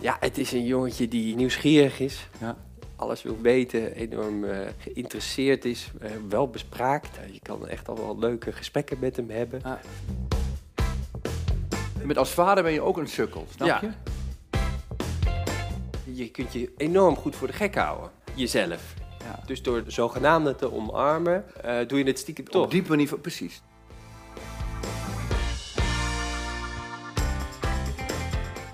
Ja, het is een jongetje die nieuwsgierig is. Ja. Alles wil weten, enorm eh, geïnteresseerd is, eh, wel bespraakt. Je kan echt al wel leuke gesprekken met hem hebben. Ah. Met als vader ben je ook een sukkel, snap Ja. je? Je kunt je enorm goed voor de gek houden, jezelf. Ja. Dus door de zogenaamde te omarmen, eh, doe je het stiekem toch. Op diepe niveau, precies.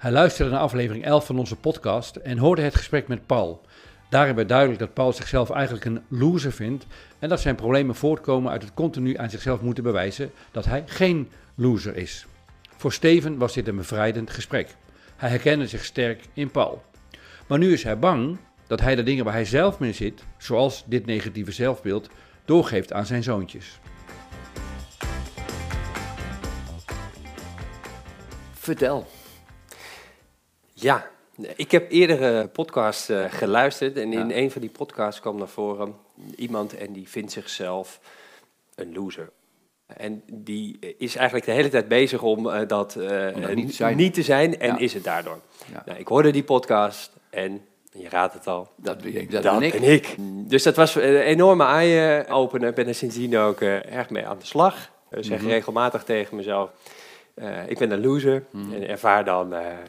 Hij luisterde naar aflevering 11 van onze podcast en hoorde het gesprek met Paul. Daarin werd duidelijk dat Paul zichzelf eigenlijk een loser vindt en dat zijn problemen voortkomen uit het continu aan zichzelf moeten bewijzen dat hij geen loser is. Voor Steven was dit een bevrijdend gesprek. Hij herkende zich sterk in Paul. Maar nu is hij bang dat hij de dingen waar hij zelf mee zit, zoals dit negatieve zelfbeeld, doorgeeft aan zijn zoontjes. Vertel. Ja, ik heb eerdere podcasts eh, geluisterd en in Ja. een van die podcasts kwam naar voren iemand en die vindt zichzelf een loser. En die is eigenlijk de hele tijd bezig om eh, dat, eh, Om dat niet te zijn. niet te zijn en Ja. is het daardoor. Ja. Nou, ik hoorde die podcast en je raadt het al. Dat ben ik. Dat, Dat ben ik. ben ik. Dus dat was een enorme eye-opener. Ik ben er sindsdien ook erg mee aan de slag. Ik zeg Mhm. regelmatig tegen mezelf, ik ben een loser. Mhm. En ervaar dan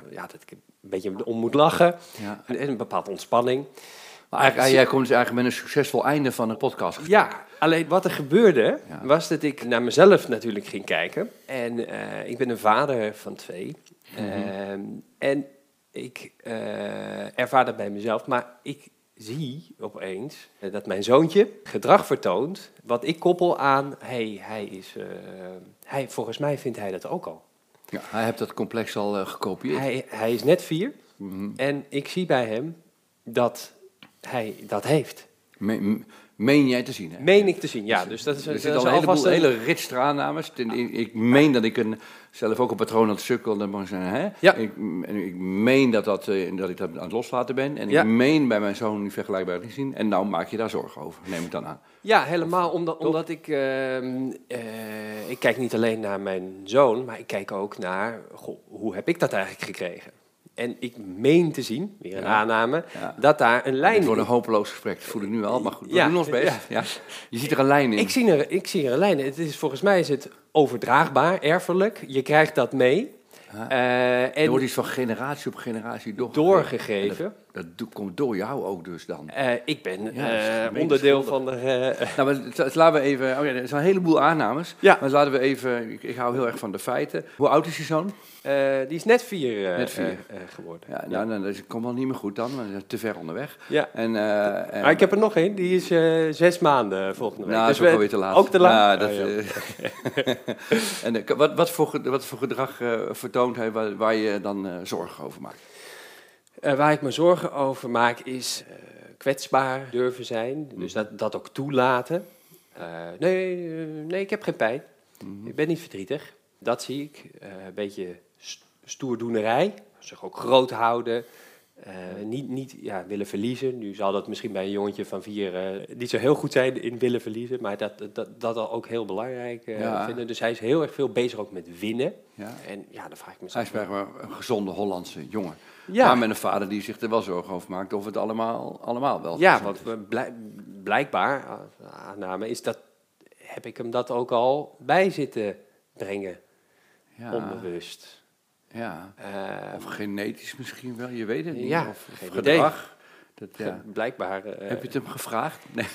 ja, dat ik een beetje om moet lachen. Ja. En een bepaalde ontspanning. Maar eigenlijk, jij komt dus eigenlijk met een succesvol einde van de podcast. Ja, alleen wat er gebeurde, Ja. was dat ik naar mezelf natuurlijk ging kijken. En eh, ik ben een vader van twee. Mhm. Ehm, en ik eh, ervaar dat bij mezelf, maar ik zie opeens dat mijn zoontje gedrag vertoont wat ik koppel aan, hey, hij is, eh, hij, volgens mij vindt hij dat ook al. Ja, hij heeft dat complex al eh, gekopieerd. Hij, hij is net vier Mhm. en ik zie bij hem dat hij dat heeft. Me- m- meen jij te zien, hè? Meen ik te zien, ja. Dus dat is, er al een heleboel, een- hele rits traannames. Ten- Ik, meen dat ik een, zelf ook een patroon aan het zijn. Hè? Ja. Ik, en ik meen dat, dat, eh, dat ik dat aan het loslaten ben. En Ja. ik meen bij mijn zoon niet vergelijkbaar te zien. En nou maak je daar zorgen over, neem ik dan aan. Ja, helemaal. Omdat, omdat ik, ehm, eh, ik kijk niet alleen naar mijn zoon, maar ik kijk ook naar, goh, hoe heb ik dat eigenlijk gekregen? En ik meen te zien, weer een Ja. aanname, Ja. dat daar een lijn Het wordt een hopeloos gesprek, dat voel ik nu al. Maar goed, we Ja, doen ons best. ja. Je ziet er een lijn in. Ik zie, er, ik zie er een lijn in. Het is, volgens mij is het overdraagbaar, erfelijk. Je krijgt dat mee. Er en wordt iets van generatie op generatie doorgegeven. doorgegeven. Dat, komt door jou ook dus dan. Eh, ik ben Ja, eh, onderdeel van de... eh, Nou, maar laten we even. Oh ja, er zijn een heleboel aannames. Ja. Maar laten we even. Ik, ik hou heel erg van de feiten. Hoe oud is je zoon? die is net vier, Net vier. geworden. Ja, nou, nou, dat komt wel niet meer goed dan, is te ver onderweg. Ja. En, en- Maar ik heb er nog één, die is zes maanden volgende week. Nou, Dus dat is ook we- alweer te laat. Ook te laat? Ja, dat, eh, en wat, wat, voor, wat voor gedrag vertoont hij waar, waar je dan zorgen over maakt? Eh, waar ik me zorgen over maak is eh, kwetsbaar durven zijn. Mhm. Dus dat, dat ook toelaten. Eh, nee, nee, ik heb geen pijn. Mhm. Ik ben niet verdrietig. Dat zie ik. Een beetje st- stoerdoenerij. Zich ook groot houden. Niet niet ja, willen verliezen. Nu zal dat misschien bij een jongetje van vier niet zo heel goed zijn in willen verliezen. Maar dat, dat, dat al ook heel belangrijk Ja. vinden. Dus hij is heel erg veel bezig ook met winnen. Ja. En ja, dan vraag ik Hij mezelf... is blijkbaar een gezonde Hollandse jongen. Ja. Maar met een vader die zich er wel zorgen over maakt of het allemaal, allemaal wel Ja, want we blijk- blijkbaar, aanname, is dat, heb ik hem dat ook al bij zitten brengen. Ja, onbewust. ja. Eh, Of genetisch misschien wel, je weet het niet. Ja, of, gedrag. Dat, ja. Blijkbaar. eh, Heb je het hem gevraagd? Nee.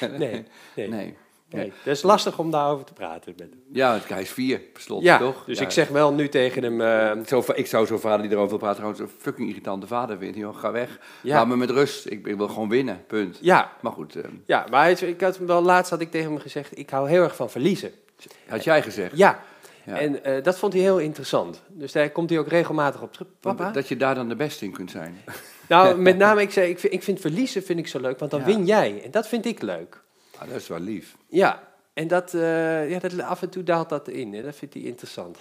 nee, nee, nee, nee. Het is lastig om daarover te praten met hem. Ja, hij is vier, per slot, Ja, toch? dus Ja. ik zeg wel nu tegen hem, eh, Zo, ik zou zo'n vader die erover wil praten trouwens een fucking irritante vader vinden. Joh, ga weg. Ja. Laat me met rust. Ik, ik wil gewoon winnen, punt. ja, Maar goed, eh, ja, maar hij ik had hem wel laatst had ik tegen hem gezegd, ik hou heel erg van verliezen. had jij gezegd. Ja, Ja. En eh, dat vond hij heel interessant. Dus daar komt hij ook regelmatig op terug. Papa? Dat je daar dan de beste in kunt zijn. Nou, met name, ik zei, ik vind, ik vind verliezen vind ik zo leuk, want dan Ja. win jij. En dat vind ik leuk. Ah, dat is wel lief. Ja, en dat, eh, ja, dat, af en toe daalt dat in. En dat vindt hij interessant.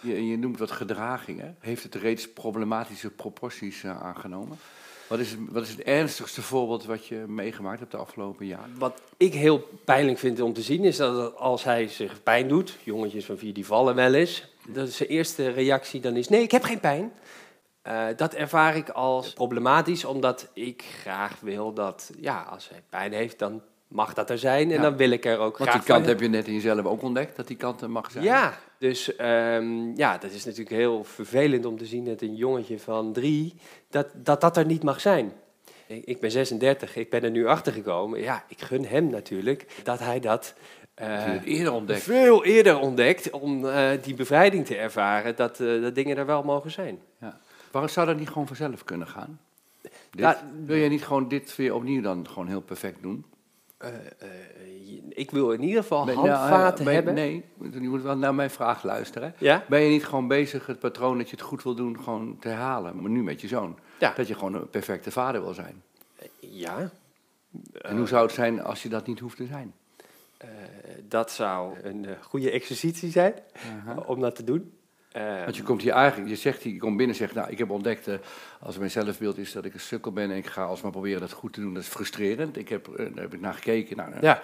Je, je noemt wat gedragingen. Heeft het reeds problematische proporties eh, aangenomen? Wat is, het, wat is het ernstigste voorbeeld wat je meegemaakt hebt de afgelopen jaren? Wat ik heel pijnlijk vind om te zien, is dat als hij zich pijn doet, jongetjes van vier die vallen wel eens, dat is zijn eerste reactie dan is, nee, ik heb geen pijn. Eh, dat ervaar ik als problematisch, omdat ik graag wil dat, ja, als hij pijn heeft, dan mag dat er zijn. En Ja. dan wil ik er ook Want graag die kant heb je net in jezelf ook ontdekt, dat die kant er mag zijn. Ja, dus ehm, ja, dat is natuurlijk heel vervelend om te zien dat een jongetje van drie, dat dat, dat er niet mag zijn. Ik, ben 36, ik ben er nu achter gekomen. Ja, ik gun hem natuurlijk dat hij dat eh, eerder ontdekt? veel eerder ontdekt om eh, die bevrijding te ervaren, dat, eh, dat dingen er wel mogen zijn. Waarom zou dat niet gewoon vanzelf kunnen gaan? Dit? Ja, Wil je niet gewoon dit weer opnieuw dan gewoon heel perfect doen? Eh, eh, ik wil in ieder geval Ben- nou, handvaten ben- hebben. Nee, je moet wel naar mijn vraag luisteren. Ja? Ben je niet gewoon bezig het patroon dat je het goed wil doen, gewoon te herhalen? Maar nu met je zoon. Ja. Dat je gewoon een perfecte vader wil zijn. Ja. En hoe zou het zijn als je dat niet hoeft te zijn? Eh, dat zou een eh, goede exercitie zijn om dat te doen. Eh, Want je komt hier eigenlijk, je zegt hier, je komt binnen en zegt, nou, ik heb ontdekt, eh, als mijn zelfbeeld is dat ik een sukkel ben en ik ga alsmaar proberen dat goed te doen, dat is frustrerend. Ik heb, eh, daar heb ik naar gekeken. Nou, eh, ja,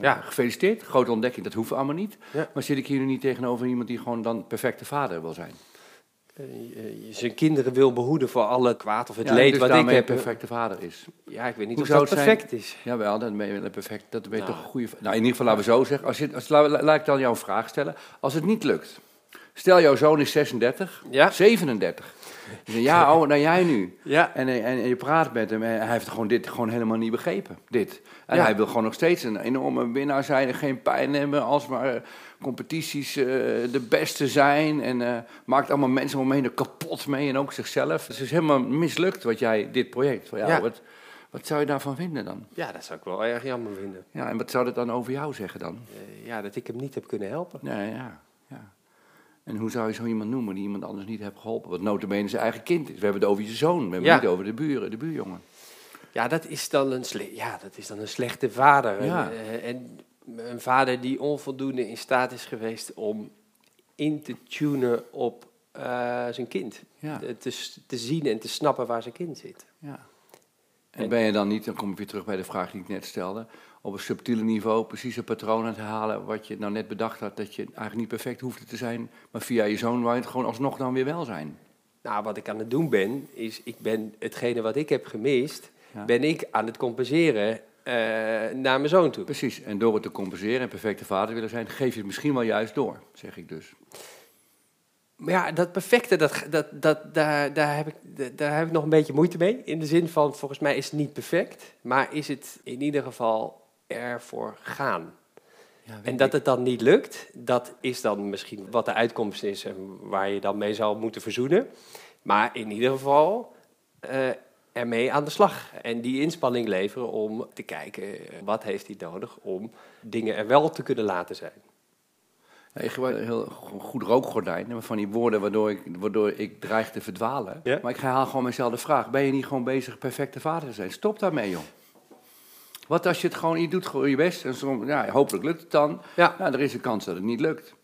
ja. Gefeliciteerd, grote ontdekking, dat hoeft allemaal niet. Ja. Maar zit ik hier nu niet tegenover iemand die gewoon dan perfecte vader wil zijn? zijn kinderen wil behoeden voor alle kwaad of het Ja, leed dus wat ik heb. een perfecte vader is. Ja, ik weet niet Hoe of dat het zijn- perfect is. Jawel, dan ben je perfect, dat ben je Nou. toch een goede... Nou, in ieder geval laten we zo zeggen, als je, als, laat, laat ik dan jou een vraag stellen. Als het niet lukt, stel jouw zoon is 36, Ja. 37. Je zegt, ja, oh, nou jij nu. Ja, En, en, en je praat met hem en hij heeft gewoon dit gewoon helemaal niet begrepen. Dit. En Ja. hij wil gewoon nog steeds een enorme winnaar zijn en geen pijn hebben. Alsmaar eh, competities eh, de beste zijn. En eh, maakt allemaal mensen om hem heen er kapot mee en ook zichzelf. Dus het is helemaal mislukt wat jij, dit project. Van, ja, Ja. Wat, wat zou je daarvan vinden dan? ja, dat zou ik wel erg jammer vinden. Ja, en wat zou dat dan over jou zeggen dan? Ja, dat ik hem niet heb kunnen helpen. Nee, ja, ja. En hoe zou je zo iemand noemen die iemand anders niet heeft geholpen? Wat notabene zijn eigen kind is. We hebben het over je zoon, we hebben Ja. het niet over de buren, de buurjongen. Ja, dat is dan een, sle- ja, dat is dan een slechte vader. Ja. En, eh, en een vader die onvoldoende in staat is geweest om in te tunen op eh, zijn kind. Ja. Te, te, zien en te snappen waar zijn kind zit. Ja. En- ben je dan niet, dan kom ik weer terug bij de vraag die ik net stelde, op een subtiele niveau precies een patroon aan het halen wat je nou net bedacht had, dat je eigenlijk niet perfect hoefde te zijn, maar via je zoon je het gewoon alsnog dan weer wel zijn. Nou, wat ik aan het doen ben, is ik ben hetgene wat ik heb gemist, Ja. ben ik aan het compenseren eh, naar mijn zoon toe. Precies, en door het te compenseren en perfecte vader willen zijn, geef je het misschien wel juist door, zeg ik dus. Maar ja, dat perfecte, dat, dat, dat, daar, daar, heb ik, daar heb ik nog een beetje moeite mee. In de zin van, volgens mij is het niet perfect, maar is het in ieder geval ervoor gaan. En dat het dan niet lukt, dat is dan misschien wat de uitkomst is en waar je dan mee zou moeten verzoenen. Maar in ieder geval eh, ermee aan de slag. En die inspanning leveren om te kijken, wat heeft hij nodig om dingen er wel te kunnen laten zijn. Ja, ik gebruik een heel go- goed rookgordijn van die woorden waardoor ik, waardoor ik dreig te verdwalen. Ja. Maar ik herhaal gewoon mijzelf vraag, ben je niet gewoon bezig perfecte vader te zijn? Stop daarmee joh. Wat als je het gewoon, je doet gewoon je best en soms, ja, hopelijk lukt het dan. Ja. Nou, er is een kans dat het niet lukt.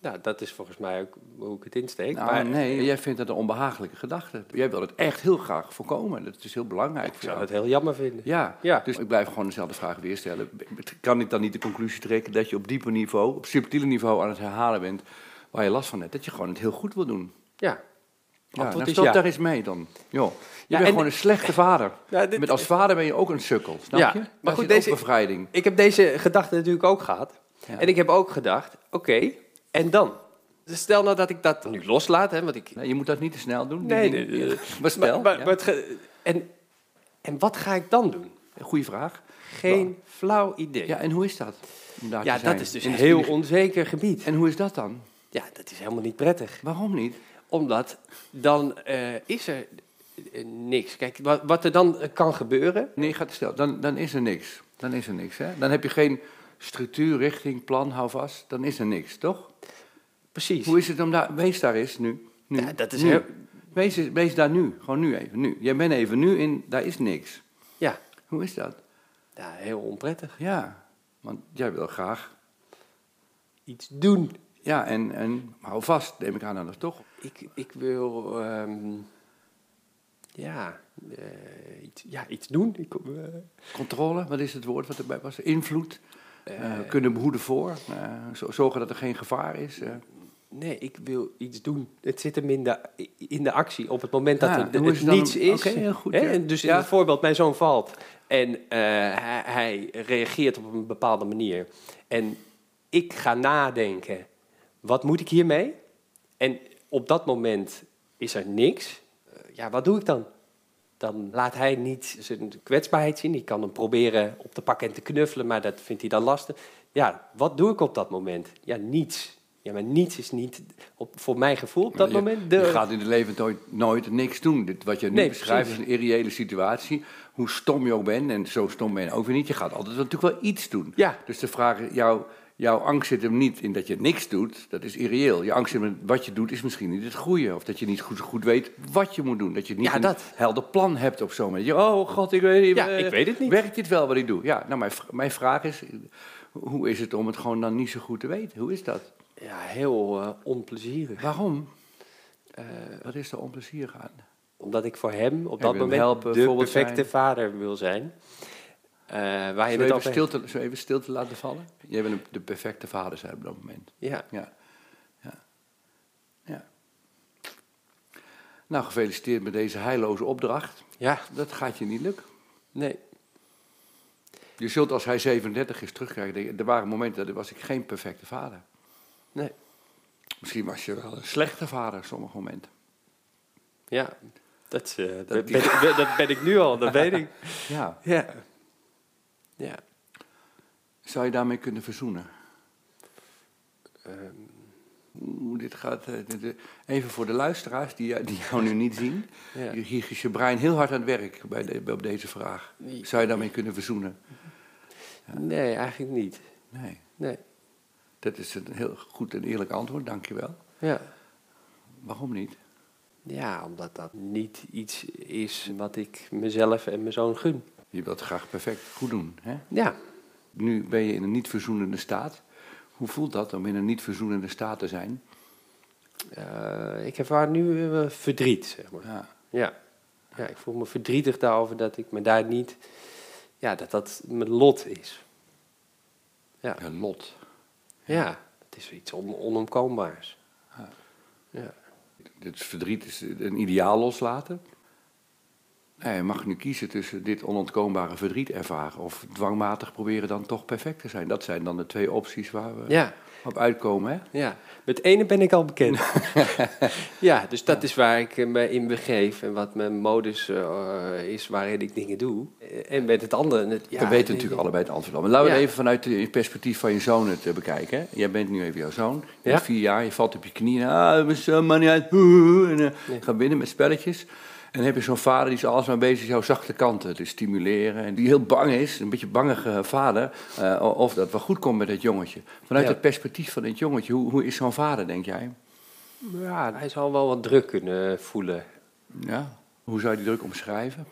Nou, dat is volgens mij ook hoe ik het insteek. Nou, maar nee, jij vindt dat een onbehagelijke gedachte. Jij wil het echt heel graag voorkomen. Dat is heel belangrijk ik zou het heel jammer vinden. Ja, Ja. dus ik blijf gewoon dezelfde vraag weer stellen. Kan ik dan niet de conclusie trekken dat je op dieper niveau, op subtiele niveau aan het herhalen bent waar je last van hebt? Dat je gewoon het heel goed wil doen. Ja. Ja, nou is stop ja. daar eens mee dan. Jo, je Ja, bent en- gewoon een slechte vader. Ja, dit- Met als vader ben je ook een sukkel, snap Ja, je? maar goed, deze- bevrijding. Ik heb deze gedachte natuurlijk ook gehad. En ik heb ook gedacht, oké, en dan? Dus stel nou dat ik dat nu loslaat, hè, want ik... Nee, je moet dat niet te snel doen. Nee, nee, nee. Maar stel, Maar, maar, ja. maar het ge- en, en wat ga ik dan doen? goede vraag. Geen flauw idee. Ja, en hoe is dat? Ja, zijn? dat is dus een heel onzeker gebied. En hoe is dat dan? Ja, dat is helemaal niet prettig. Waarom niet? Omdat dan eh, is er eh, niks. Kijk, wat, wat er dan eh, kan gebeuren... Nee, gaat stel, dan, dan is er niks. Dan is er niks, hè? Dan heb je geen structuur, richting, plan, hou vast. Dan is er niks, toch? Precies. Hoe is het om daar... Wees daar eens nu. nu Ja, dat is nu. heel- Wees, wees daar nu. Gewoon nu even. Nu. Jij bent even nu in... Daar is niks. Ja. Hoe is dat? ja, heel onprettig. Ja. Want jij wil graag... Iets doen. Ja, en, en hou vast, neem ik aan dan toch? Ik, ik wil, ehm, ja, eh, iets, ja, iets doen. Ik, eh, Controle, wat is het woord wat erbij was? Invloed. Eh, kunnen behoeden voor. zo- zorgen dat er geen gevaar is. nee, ik wil iets doen. Het zit hem in de, in de actie. Op het moment dat er het niets is. heel goed, hè, ja. Dus in Ja. het voorbeeld, mijn zoon valt. En hij, hij reageert op een bepaalde manier. En ik ga nadenken, wat moet ik hiermee? En op dat moment is er niks. Eh, ja, wat doe ik dan? Dan laat hij niet zijn kwetsbaarheid zien. Ik kan hem proberen op te pakken en te knuffelen, maar dat vindt hij dan lastig. Ja, wat doe ik op dat moment? Ja, niets. Ja, maar niets is niet, op, voor mijn gevoel op dat je, moment... Je gaat in het leven nooit, nooit niks doen. Dit, wat je nu Nee, beschrijft precies. is een irreële situatie. Hoe stom je ook bent, en zo stom ben je ook weer niet. Je gaat altijd natuurlijk wel iets doen. Ja. Dus de vraag is, jouw, angst zit hem niet in dat je niks doet. Dat is irreëel. Je angst in wat je doet is misschien niet het goede. Of dat je niet goed, goed weet wat je moet doen. Dat je niet Ja, een dat. helder plan hebt op zo'n moment. Je, oh god, ik weet, niet, Ja, eh, ik weet het niet. Werkt dit wel wat ik doe? Ja, nou mijn, mijn vraag is, hoe is het om het gewoon dan niet zo goed te weten? Hoe is dat? Ja, heel eh, onplezierig. Waarom? Eh, Wat is er onplezierig aan? omdat ik voor hem op dat moment helpen, de perfecte zijn. vader wil zijn. Eh, waar je we even stil, te, we even stil te laten vallen? Jij een- de perfecte vader zijn op dat moment. Ja, Ja. ja. ja. Nou, gefeliciteerd met deze heilloze opdracht. ja, Dat gaat je niet lukken. nee. Je zult als hij 37 is terugkrijgen. Er waren momenten dat was ik geen perfecte vader. Nee. Misschien was je wel een slechte vader op sommige momenten. Ja, dat, eh, dat, ben, ik- dat ben ik nu al, dat weet ik. Ja. Ja. Ja. Zou je daarmee kunnen verzoenen? Ehm, Hoe dit gaat. eh, Even voor de luisteraars die, jou- die jou nu niet zien. ja. Hier hier is je brein heel hard aan het werk bij de, op deze vraag. Zou je daarmee kunnen verzoenen? Nee, eigenlijk niet. Nee. Nee. Dat is een heel goed en eerlijk antwoord, dankjewel. Ja. Waarom niet? ja, omdat dat niet iets is wat ik mezelf en mijn zoon gun. Je wilt graag perfect goed doen. Hè? Ja, Nu ben je in een niet verzoenende staat. Hoe voelt dat om in een niet verzoenende staat te zijn? eh, ik ervaar nu verdriet, zeg maar. Ja. Ja. ja, ik voel me verdrietig daarover dat ik me daar niet... Ja, dat dat mijn lot is. Ja, Ja, lot. ja het is iets on onomkoombaars. Ja. Dit verdriet is een ideaal loslaten. Je mag nu kiezen tussen dit onontkoombare verdriet ervaren of dwangmatig proberen dan toch perfect te zijn. Dat zijn dan de twee opties waar we Ja, op uitkomen. Hè? ja, met ene ben ik al bekend. ja, dus dat is waar ik me in begeef en wat mijn modus eh, is waarin ik dingen doe. Eh, En met het andere... Het, ja, we weten natuurlijk allebei het antwoord. Maar laten we het even vanuit het perspectief van je zoon het eh, bekijken. Hè? Jij bent nu even jouw zoon. Je vier jaar, je valt op je knieën. Ah, mijn zoon, niet uit. En uh, Nee. gaat binnen met spelletjes. En dan heb je zo'n vader die is alles maar bezig jouw zachte kanten te stimuleren. En die heel bang is, een beetje bangige vader, eh, of dat wel goed komt met het jongetje. Vanuit Ja. het perspectief van het jongetje, hoe, hoe is zo'n vader, denk jij? Ja, hij zal wel wat druk kunnen voelen. Ja? Hoe zou je die druk omschrijven?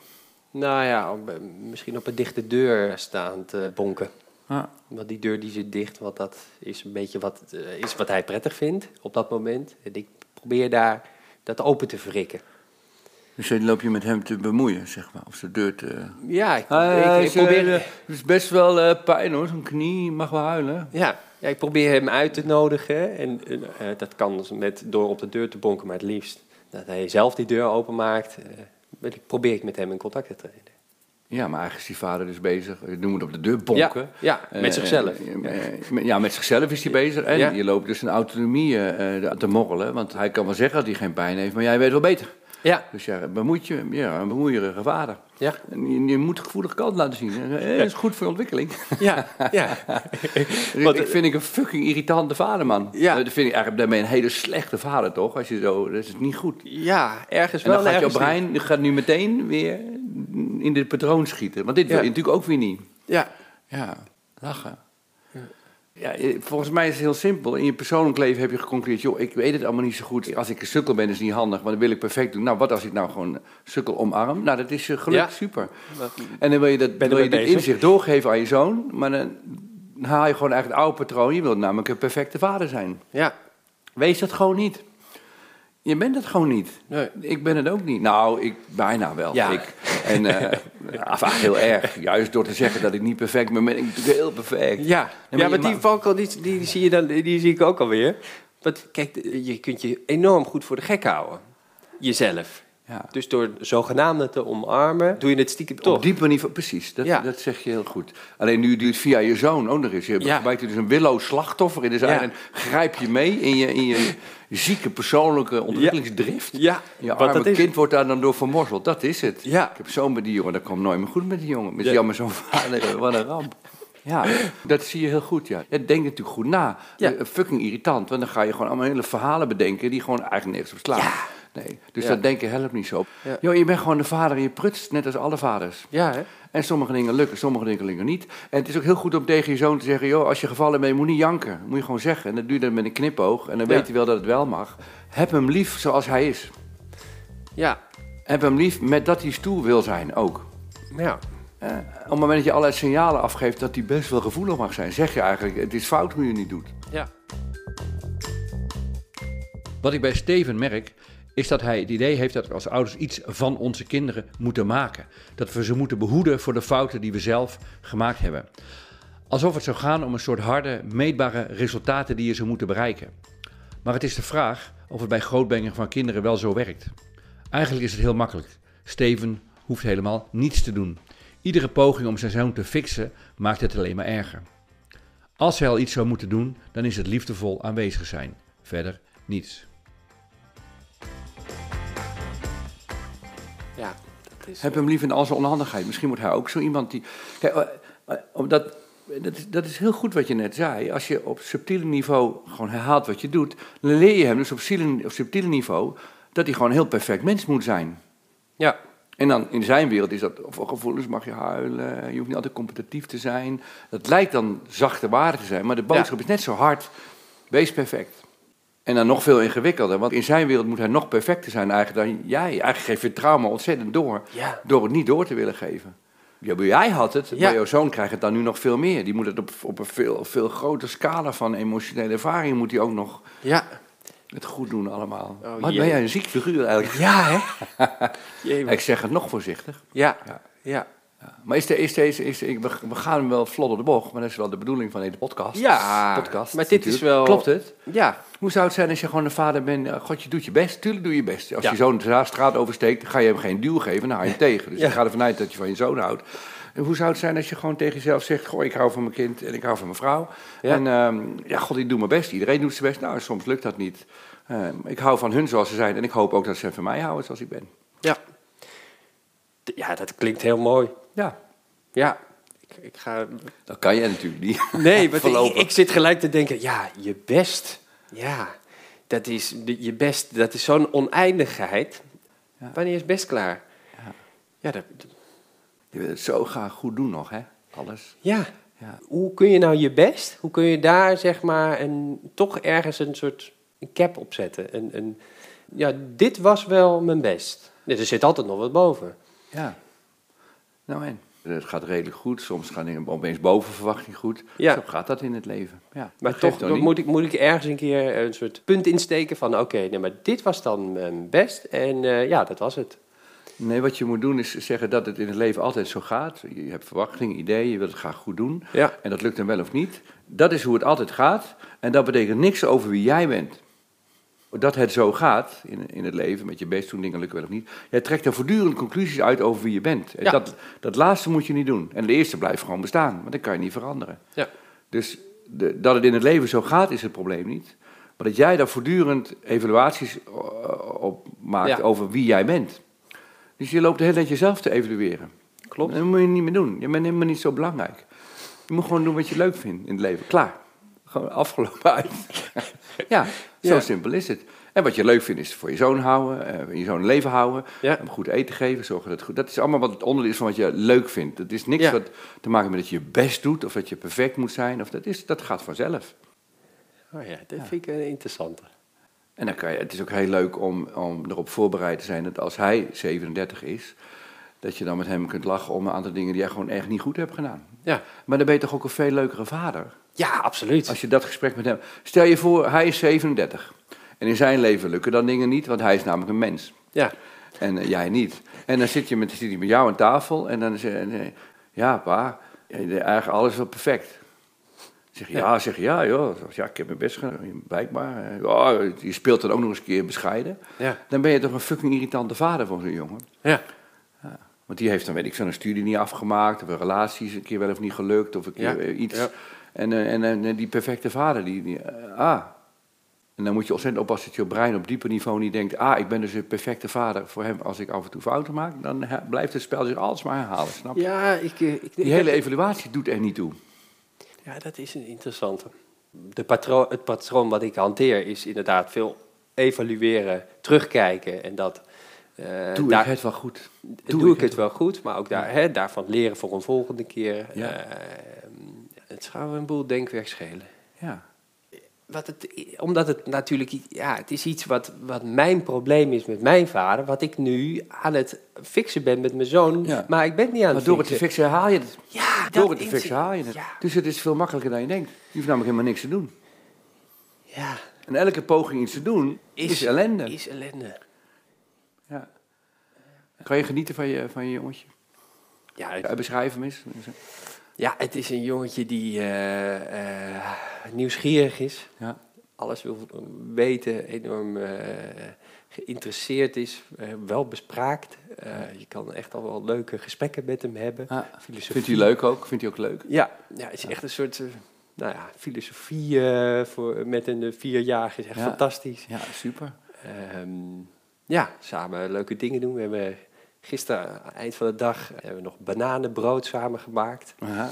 Nou ja, op, eh, misschien op een dichte deur staand eh, bonken. Ah, Want die deur die zit dicht, want dat is een beetje wat, is wat hij prettig vindt op dat moment. En ik probeer daar dat open te wrikken. Dus dan loop je met hem te bemoeien, zeg maar, of zijn deur te... Ja, ik, Ah, ja, ik is, probeer, eh, Het is best wel eh, pijn hoor, zo'n knie mag wel huilen. ja, ja, ik probeer hem uit te nodigen. En eh, dat kan dus met, door op de deur te bonken, maar het liefst dat hij zelf die deur openmaakt. eh, probeer ik met hem in contact te treden. Ja, maar eigenlijk is die vader dus bezig, je noemt het op de deur bonken. Ja, ja, met Eh, zichzelf. eh, eh, ja, met zichzelf is hij bezig. En Ja. je loopt dus een autonomie eh, te morrelen. Want hij kan wel zeggen dat hij geen pijn heeft, maar jij weet wel beter. Ja, Dus ja, bemoeit je, ja, een bemoeierige vader. ja, En je, je moet de gevoelige kant laten zien. Eh, Dat is goed voor je ontwikkeling. ja, ja. Want, ik vind ik een fucking irritante vader, man. Ja. Eh, Dat vind ik eigenlijk daarmee een hele slechte vader, toch? Als je zo, dat is niet goed. Ja, ergens En wel. dan gaat niet. brein gaat nu meteen weer in dit patroon schieten. Want dit wil Ja. je natuurlijk ook weer niet. Ja, Ja, lachen. Ja, eh, volgens mij is het heel simpel. In je persoonlijk leven heb je geconcludeerd... joh, ik weet het allemaal niet zo goed. Als ik een sukkel ben, is het niet handig, maar dan wil ik perfect doen. Nou, wat als ik nou gewoon sukkel omarm? Nou, dat is je geluk, Ja. super. En dan wil je dat, Ben wil je bezig. inzicht doorgeven aan je zoon... maar dan haal je gewoon eigenlijk het oude patroon. Je wilt namelijk een perfecte vader zijn. Ja. Wees dat gewoon niet. Je bent het gewoon niet. Nee. Ik ben het ook niet. Nou, ik bijna wel. Ja. Ik, en ja, vaak heel erg. Juist door te zeggen dat ik niet perfect ben, ben ik natuurlijk heel perfect. Ja, ja maar die valkuil, die, die, zie je dan, die zie ik ook alweer. Want kijk, je kunt je enorm goed voor de gek houden. Jezelf. Ja. Dus door zogenaamde te omarmen, doe je het stiekem toch. Op dieper niveau, precies, dat, Ja. dat zeg je heel goed. Alleen nu doe je het via je zoon ook nog eens. Je Ja. gebruikt dus een willoos slachtoffer in de zijn Ja. en grijp je mee in je, in je zieke persoonlijke ontwikkelingsdrift. Ja, Je arme dat is kind wordt daar dan door vermorzeld, dat is het. Ja. Ik heb zoon met die jongen, dat komt nooit meer goed met die jongen. Met Ja. jammer zo'n vader, wat een ramp. Ja, dat zie je heel goed, ja. Je denkt natuurlijk goed na. Ja. Eh, Fucking irritant, want dan ga je gewoon allemaal hele verhalen bedenken... die gewoon eigenlijk nergens op slaan. Nee, dus Ja. dat denken helpt niet zo. Ja. Je bent gewoon de vader en je prutst, net als alle vaders. Ja, hè? En sommige dingen lukken, sommige dingen lukken niet. En het is ook heel goed om tegen je zoon te zeggen... joh, als je gevallen bent, moet niet janken. Moet je gewoon zeggen. En dan doe je dat met een knipoog. En dan Ja. weet hij wel dat het wel mag. Heb hem lief zoals hij is. Ja. Heb hem lief met dat hij stoer wil zijn ook. Ja. Eh, op het moment dat je allerlei signalen afgeeft dat hij best wel gevoelig mag zijn... zeg je eigenlijk, het is fout hoe je het niet doet. Ja. Wat ik bij Steven merk, is dat hij het idee heeft dat we als ouders iets van onze kinderen moeten maken. Dat we ze moeten behoeden voor de fouten die we zelf gemaakt hebben. Alsof het zou gaan om een soort harde, meetbare resultaten die je zou moeten bereiken. Maar het is de vraag of het bij grootbrengen van kinderen wel zo werkt. Eigenlijk is het heel makkelijk. Steven hoeft helemaal niets te doen. Iedere poging om zijn zoon te fixen maakt het alleen maar erger. Als hij al iets zou moeten doen, dan is het liefdevol aanwezig zijn. Verder niets. Ja. Dat is... Heb hem lief in al zijn onhandigheid. Misschien wordt hij ook zo iemand die... Kijk, eh, eh, omdat, dat, is, dat is heel goed wat je net zei. Als je op subtiele niveau gewoon herhaalt wat je doet... dan leer je hem dus op subtiele, op subtiele niveau... dat hij gewoon een heel perfect mens moet zijn. Ja. En dan in zijn wereld is dat, voor gevoelens mag je huilen, je hoeft niet altijd competitief te zijn. Dat lijkt dan zachte waarde te zijn, maar de boodschap is net zo hard. Wees perfect. En dan nog veel ingewikkelder, want in zijn wereld moet hij nog perfecter zijn eigenlijk dan jij. Eigenlijk geef je trauma ontzettend door, Ja. door het niet door te willen geven. Ja, jij had het, Ja. maar jouw zoon krijgt het dan nu nog veel meer. Die moet het op, op een veel, veel grotere scala van emotionele ervaring, moet hij ook nog Ja. het goed doen allemaal. Oh, Wat ben jij een ziek figuur eigenlijk? Ja, hè? Ik zeg het nog voorzichtig. Ja. Ja. Maar is, de, is deze, is, ik- we gaan hem wel vlot op de bocht, maar dat is wel de bedoeling van deze podcast. Ja, podcast, maar dit is wel- Klopt het? Ja. Hoe zou het zijn als je gewoon een vader bent, eh, god, je doet je best, tuurlijk doe je best. Als Ja. je zoon de straat oversteekt, ga je hem geen duw geven, dan hou je hem tegen. Dus Ja. je gaat ervan uit dat je van je zoon houdt. En hoe zou het zijn als je gewoon tegen jezelf zegt, goh, ik hou van mijn kind en ik hou van mijn vrouw. Ja. En ehm, ja, god, ik doe mijn best. Iedereen doet zijn best. Nou, soms lukt dat niet. Ehm, ik hou van hun zoals ze zijn en ik hoop ook dat ze van mij houden zoals ik ben. Ja. Ja, dat klinkt heel mooi. Ja, Ja. Ik, ik ga... dat kan je natuurlijk niet. Nee, want ik, zit gelijk te denken, ja, je best. Ja, dat is, de- je best, dat is zo'n oneindigheid. Ja. Wanneer is best klaar? Ja. Ja, dat, Je wil het zo graag goed doen nog, hè? Alles. ja. Ja. Hoe kun je nou je best? Hoe kun je daar zeg maar een, toch ergens een soort een cap op zetten? Een, een, ja, dit was wel mijn best. Nee, er zit altijd nog wat boven. Ja. Nou en? Het gaat redelijk goed. Soms gaan dingen opeens boven verwachting goed. Ja. Zo gaat dat in het leven. Ja. Maar toch moet ik, moet ik ergens een keer een soort punt insteken van... oké, nee, maar dit was dan mijn best en eh, ja, dat was het. Nee, wat je moet doen is zeggen dat het in het leven altijd zo gaat. Je hebt verwachtingen, ideeën, je wilt het graag goed doen. Ja. En dat lukt dan wel of niet. Dat is hoe het altijd gaat. En dat betekent niks over wie jij bent. Dat het zo gaat in, in het leven, met je best doen, dingen lukken wel of niet. Jij trekt er voortdurend conclusies uit over wie je bent. En Ja. dat, dat laatste moet je niet doen. En de eerste blijft gewoon bestaan, want dat kan je niet veranderen. Ja. Dus de, dat het in het leven zo gaat, is het probleem niet. Maar dat jij daar voortdurend evaluaties eh, op maakt Ja. over wie jij bent. Dus je loopt de hele tijd jezelf te evalueren. Klopt. Dat moet je niet meer doen. Je bent helemaal niet zo belangrijk. Je moet gewoon doen wat je leuk vindt in het leven. Klaar. Gewoon afgelopen uit. ja, zo Ja. simpel is het. En wat je leuk vindt is voor je zoon houden, eh, je zoon leven houden, Ja. hem goed eten geven, zorgen dat het goed... Dat is allemaal wat het onderdeel is van wat je leuk vindt. Dat is niks Ja. wat te maken met dat je je best doet of dat je perfect moet zijn. Of dat, is, dat gaat vanzelf. Oh ja, dat vind ik een interessante. En dan kan je, het is ook heel leuk om, om erop voorbereid te zijn dat als hij 37 is, dat je dan met hem kunt lachen om een aantal dingen die hij gewoon echt niet goed hebt gedaan. Ja, Maar dan ben je toch ook een veel leukere vader. Ja absoluut. Als je dat gesprek met hem. Stel je voor, hij is 37. En in zijn leven lukken dan dingen niet, want hij is namelijk een mens. Ja, En eh, jij niet. En dan zit, je met, zit hij met jou aan tafel en dan zeg je: Ja, pa, eh, eigenlijk alles wel perfect. Zeg je, ja, zeg je, ja, joh. Ja, ik heb mijn best gedaan, blijkbaar. Eh, Ja, je speelt dan ook nog eens een keer bescheiden. ja, Dan ben je toch een fucking irritante vader voor zo'n jongen. ja. Want die heeft dan, weet ik een studie niet afgemaakt, of een relatie is een keer wel of niet gelukt, of een keer Ja, eh, iets. En, eh, en eh, die perfecte vader, die, die eh, ah. En dan moet je ontzettend oppassen dat je brein op dieper niveau niet denkt, ah, ik ben dus een perfecte vader voor hem als ik af en toe fouten maak. Dan blijft het spel zich alles maar herhalen, snap je? Ja, ik, ik, Die hele evaluatie doet er niet toe. Ja, dat is een interessante. De patroon, het patroon wat ik hanteer is inderdaad veel evalueren, terugkijken en dat. Doe daar, ik het wel goed? doe, ik het wel goed, maar ook daar, hè, daarvan leren voor een volgende keer. Ja. Het zou een boel denkwerk schelen. Ja. Wat het, omdat het natuurlijk, ja, het is iets wat, wat mijn probleem is met mijn vader, wat ik nu aan het fixen ben met mijn zoon, Ja. maar ik ben niet aan Maar het door het te fixen. haal je het. Ja, Door het te fixen haal je het. Ja, Dus het is veel makkelijker dan je denkt. Je hoeft namelijk helemaal niks te doen. ja, En elke poging iets te doen is, Is- ellende. is ellende. Ja. Kan je genieten van je, van je jongetje? Ja, het- Ja, beschrijf hem eens. Ja, het is een jongetje die eh, eh, nieuwsgierig is. Ja. Alles wil weten, enorm eh, geïnteresseerd is, wel bespraakt. Je kan echt al wel leuke gesprekken met hem hebben. Ah, vindt hij leuk ook? Vindt hij ook leuk? Ja, ja het is echt een soort nou ja, filosofie voor, met een vierjarige. is echt Ja. fantastisch. Ja, super. Ehm, ja, samen leuke dingen doen. We hebben gisteren, eind van de dag, hebben we nog bananenbrood samen gemaakt. Aha.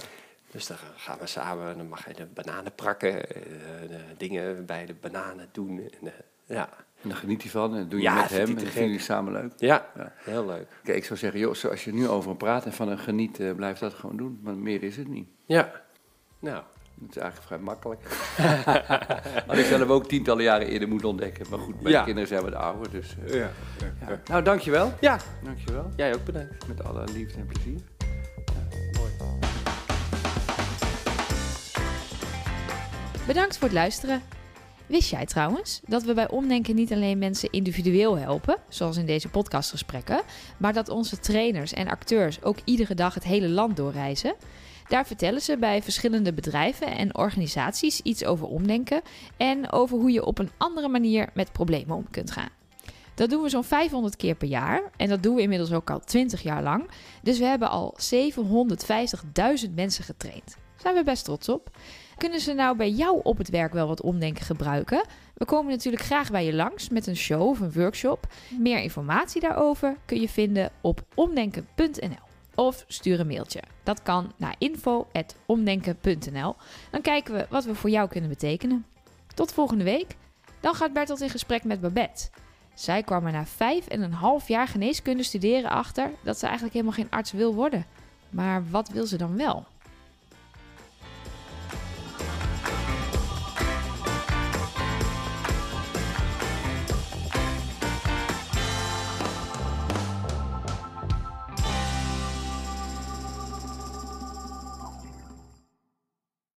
Dus dan gaan we samen, dan mag je de bananen prakken, eh, de dingen bij de bananen doen. En, eh, ja. En dan geniet hij van en doe je Ja, met hem. En dat vinden jullie samen leuk. ja, Ja. heel leuk. Kijk, ik zou zeggen, joh, zoals je nu over hem praat en van hem geniet, eh, blijf dat gewoon doen. Maar meer is het niet. Ja, nou, Het is eigenlijk vrij makkelijk. Had ik zelf ook tientallen jaren eerder moeten ontdekken. Maar goed, mijn Ja. kinderen zijn wat ouder, dus... eh, ja. ja. Nou, dankjewel. ja, Dankjewel. jij ook bedankt. Met alle liefde en plezier. Mooi. Bedankt voor het luisteren. Wist jij trouwens dat we bij Omdenken niet alleen mensen individueel helpen, zoals in deze podcastgesprekken, maar dat onze trainers en acteurs ook iedere dag het hele land doorreizen? Daar vertellen ze bij verschillende bedrijven en organisaties iets over omdenken en over hoe je op een andere manier met problemen om kunt gaan. Dat doen we zo'n 500 keer per jaar en dat doen we inmiddels ook al 20 jaar lang. Dus we hebben al 750.000 mensen getraind. Zijn we best trots op. Kunnen ze nou bij jou op het werk wel wat omdenken gebruiken? We komen natuurlijk graag bij je langs met een show of een workshop. Meer informatie daarover kun je vinden op omdenken.nl of stuur een mailtje. Dat kan naar info.omdenken.nl. Dan kijken we wat we voor jou kunnen betekenen. Tot volgende week. Dan gaat Bertolt in gesprek met Babette. Zij kwam er na vijf en een half jaar geneeskunde studeren achter dat ze eigenlijk helemaal geen arts wil worden. Maar wat wil ze dan wel?